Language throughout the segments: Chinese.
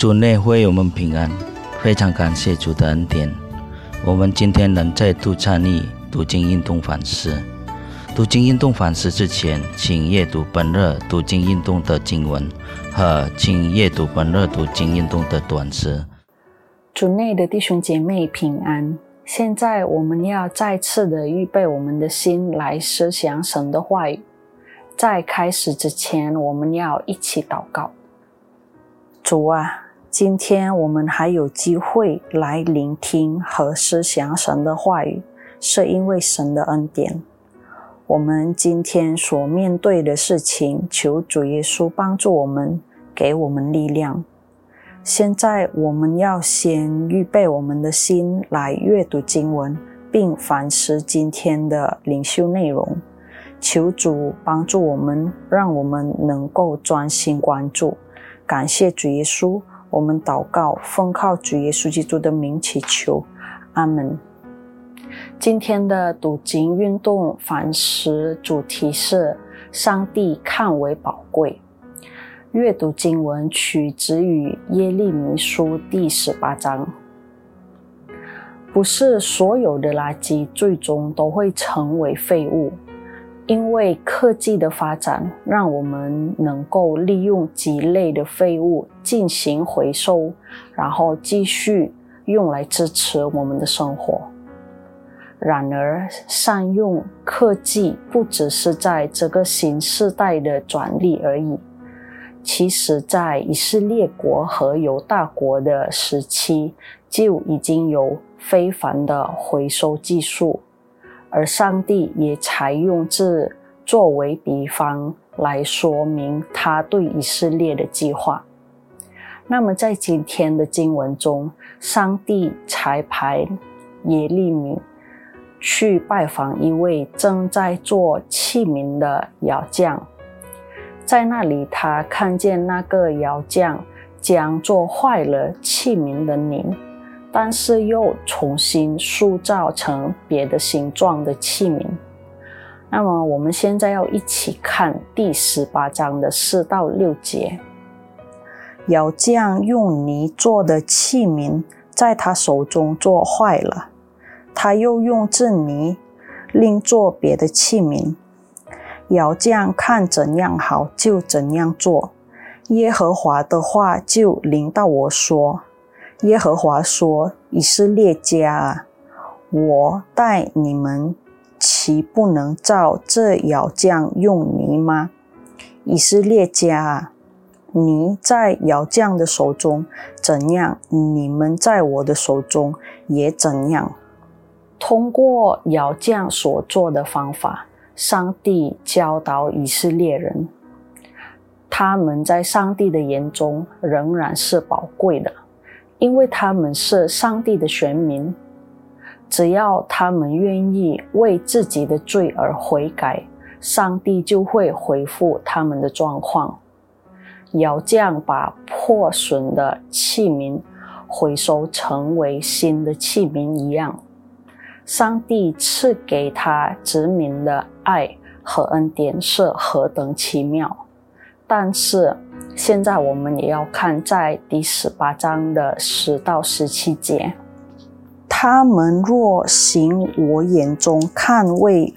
主内会我们平安，非常感谢主的恩典。我们今天能再度参与读经运动反思。读经运动反思之前，请阅读本日读经运动的经文和请阅读本日读经运动的短诗。主内的弟兄姐妹平安。现在我们要再次的预备我们的心来思想神的话语。在开始之前，我们要一起祷告。主啊。今天我们还有机会来聆听和思想神的话语，是因为神的恩典。我们今天所面对的事情，求主耶稣帮助我们，给我们力量。现在我们要先预备我们的心来阅读经文，并反思今天的灵修内容。求主帮助我们，让我们能够专心关注。感谢主耶稣。我们祷告，奉靠主耶稣基督的名祈求，阿门。今天的读经运动反思主题是“上帝看为宝贵”。阅读经文取自于耶利米书第十八章。不是所有的垃圾最终都会成为废物。因为科技的发展，让我们能够利用几类的废物进行回收，然后继续用来支持我们的生活。然而，善用科技不只是在这个新时代的专利而已，其实在以色列国和犹大国的时期就已经有非凡的回收技术。而上帝也采用这作为比方来说明他对以色列的计划。那么，在今天的经文中，上帝才派耶利米去拜访一位正在做器皿的窑匠，在那里，他看见那个窑匠将做坏了器皿的泥。但是又重新塑造成别的形状的器皿。那么，我们现在要一起看第十八章的四到六节。窑匠用泥做的器皿在他手中做坏了，他又用这泥另做别的器皿。窑匠看怎样好就怎样做。耶和华的话就临到我说。耶和华说：“以色列家啊，我待你们，岂不能照这窑匠用泥吗？以色列家啊，泥在窑匠的手中怎样，你们在我的手中也怎样。通过窑匠所做的方法，上帝教导以色列人，他们在上帝的眼中仍然是宝贵的。”因为他们是上帝的选民，只要他们愿意为自己的罪而悔改，上帝就会恢复他们的状况。窑匠把破损的器皿回收成为新的器皿一样，上帝赐给他殖民的爱和恩典是何等奇妙！但是。现在我们也要看在第十八章的十到十七节。他们若行我眼中看为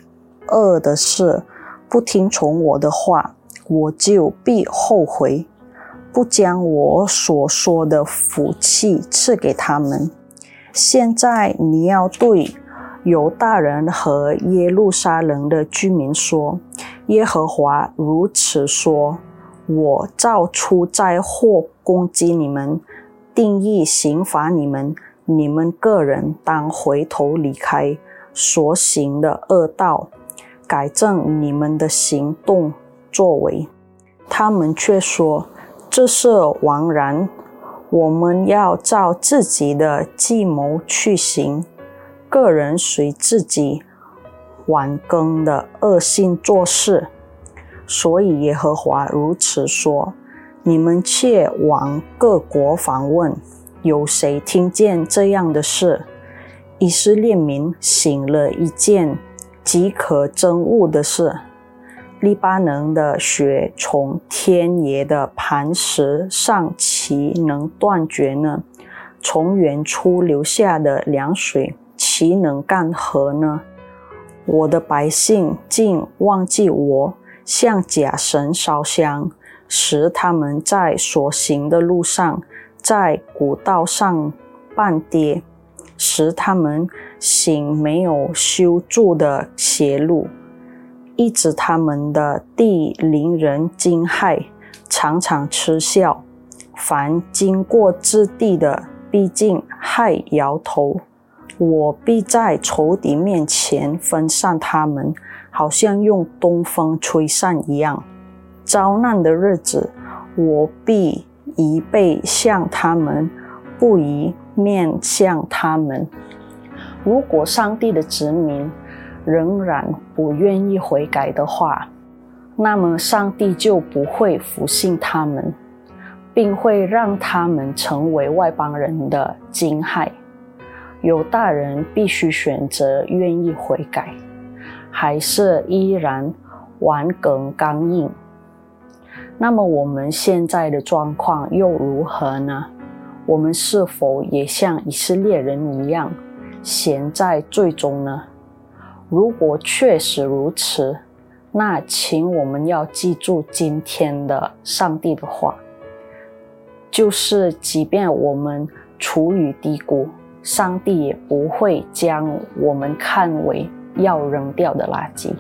恶的事，不听从我的话，我就必后悔，不将我所说的福气赐给他们。现在你要对犹大人和耶路撒冷的居民说：耶和华如此说。我造出灾祸攻击你们，定义刑罚你们，你们个人当回头离开所行的恶道，改正你们的行动作为。他们却说这是枉然。我们要照自己的计谋去行，个人随自己晚更的恶性做事。所以耶和华如此说：“你们却往各国访问，有谁听见这样的事？以色列民醒了一件极可憎恶的事：利巴能的雪从天爷的磐石上起。”其能断绝呢？从原初流下的凉水，岂能干涸呢？我的百姓竟忘记我，向假神烧香，使他们在所行的路上，在古道上半跌，使他们行没有修筑的邪路，一直他们的地令人惊骇，常常嗤笑。凡经过之地的，必竟害摇头。我必在仇敌面前分散他们，好像用东风吹散一样。遭难的日子，我必移背向他们，不移面向他们。如果上帝的子民仍然不愿意悔改的话，那么上帝就不会服信他们，并会让他们成为外邦人的惊骇。有大人必须选择愿意悔改，还是依然顽梗刚硬？那么我们现在的状况又如何呢？我们是否也像以色列人一样陷在最终呢？如果确实如此，那请我们要记住今天的上帝的话，就是即便我们处于低谷。上帝也不会将我们看为要扔掉的垃圾，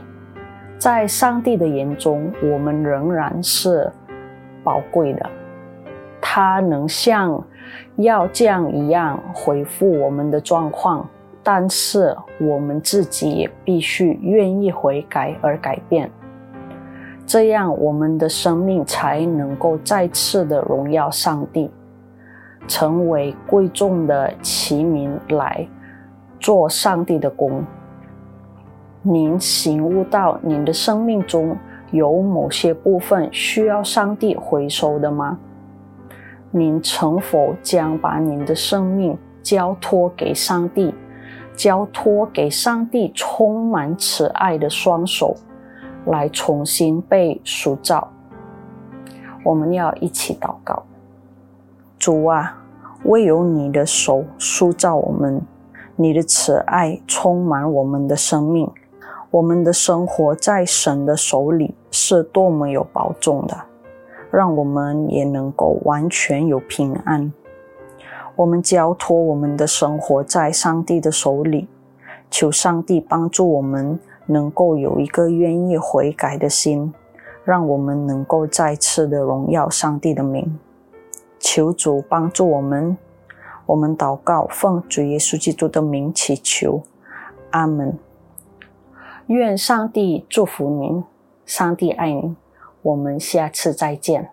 在上帝的眼中，我们仍然是宝贵的。他能像要匠一样回复我们的状况，但是我们自己也必须愿意悔改而改变，这样我们的生命才能够再次的荣耀上帝。成为贵重的器皿来做上帝的工。您醒悟到您的生命中有某些部分需要上帝回收的吗？您曾否将把您的生命交托给上帝，交托给上帝充满慈爱的双手，来重新被塑造？我们要一起祷告。主啊，唯有你的手塑造我们，你的慈爱充满我们的生命。我们的生活在神的手里是多么有保重的，让我们也能够完全有平安。我们交托我们的生活在上帝的手里，求上帝帮助我们能够有一个愿意悔改的心，让我们能够再次的荣耀上帝的名。求主帮助我们，我们祷告，奉主耶稣基督的名祈求，阿门。愿上帝祝福您，上帝爱您，我们下次再见。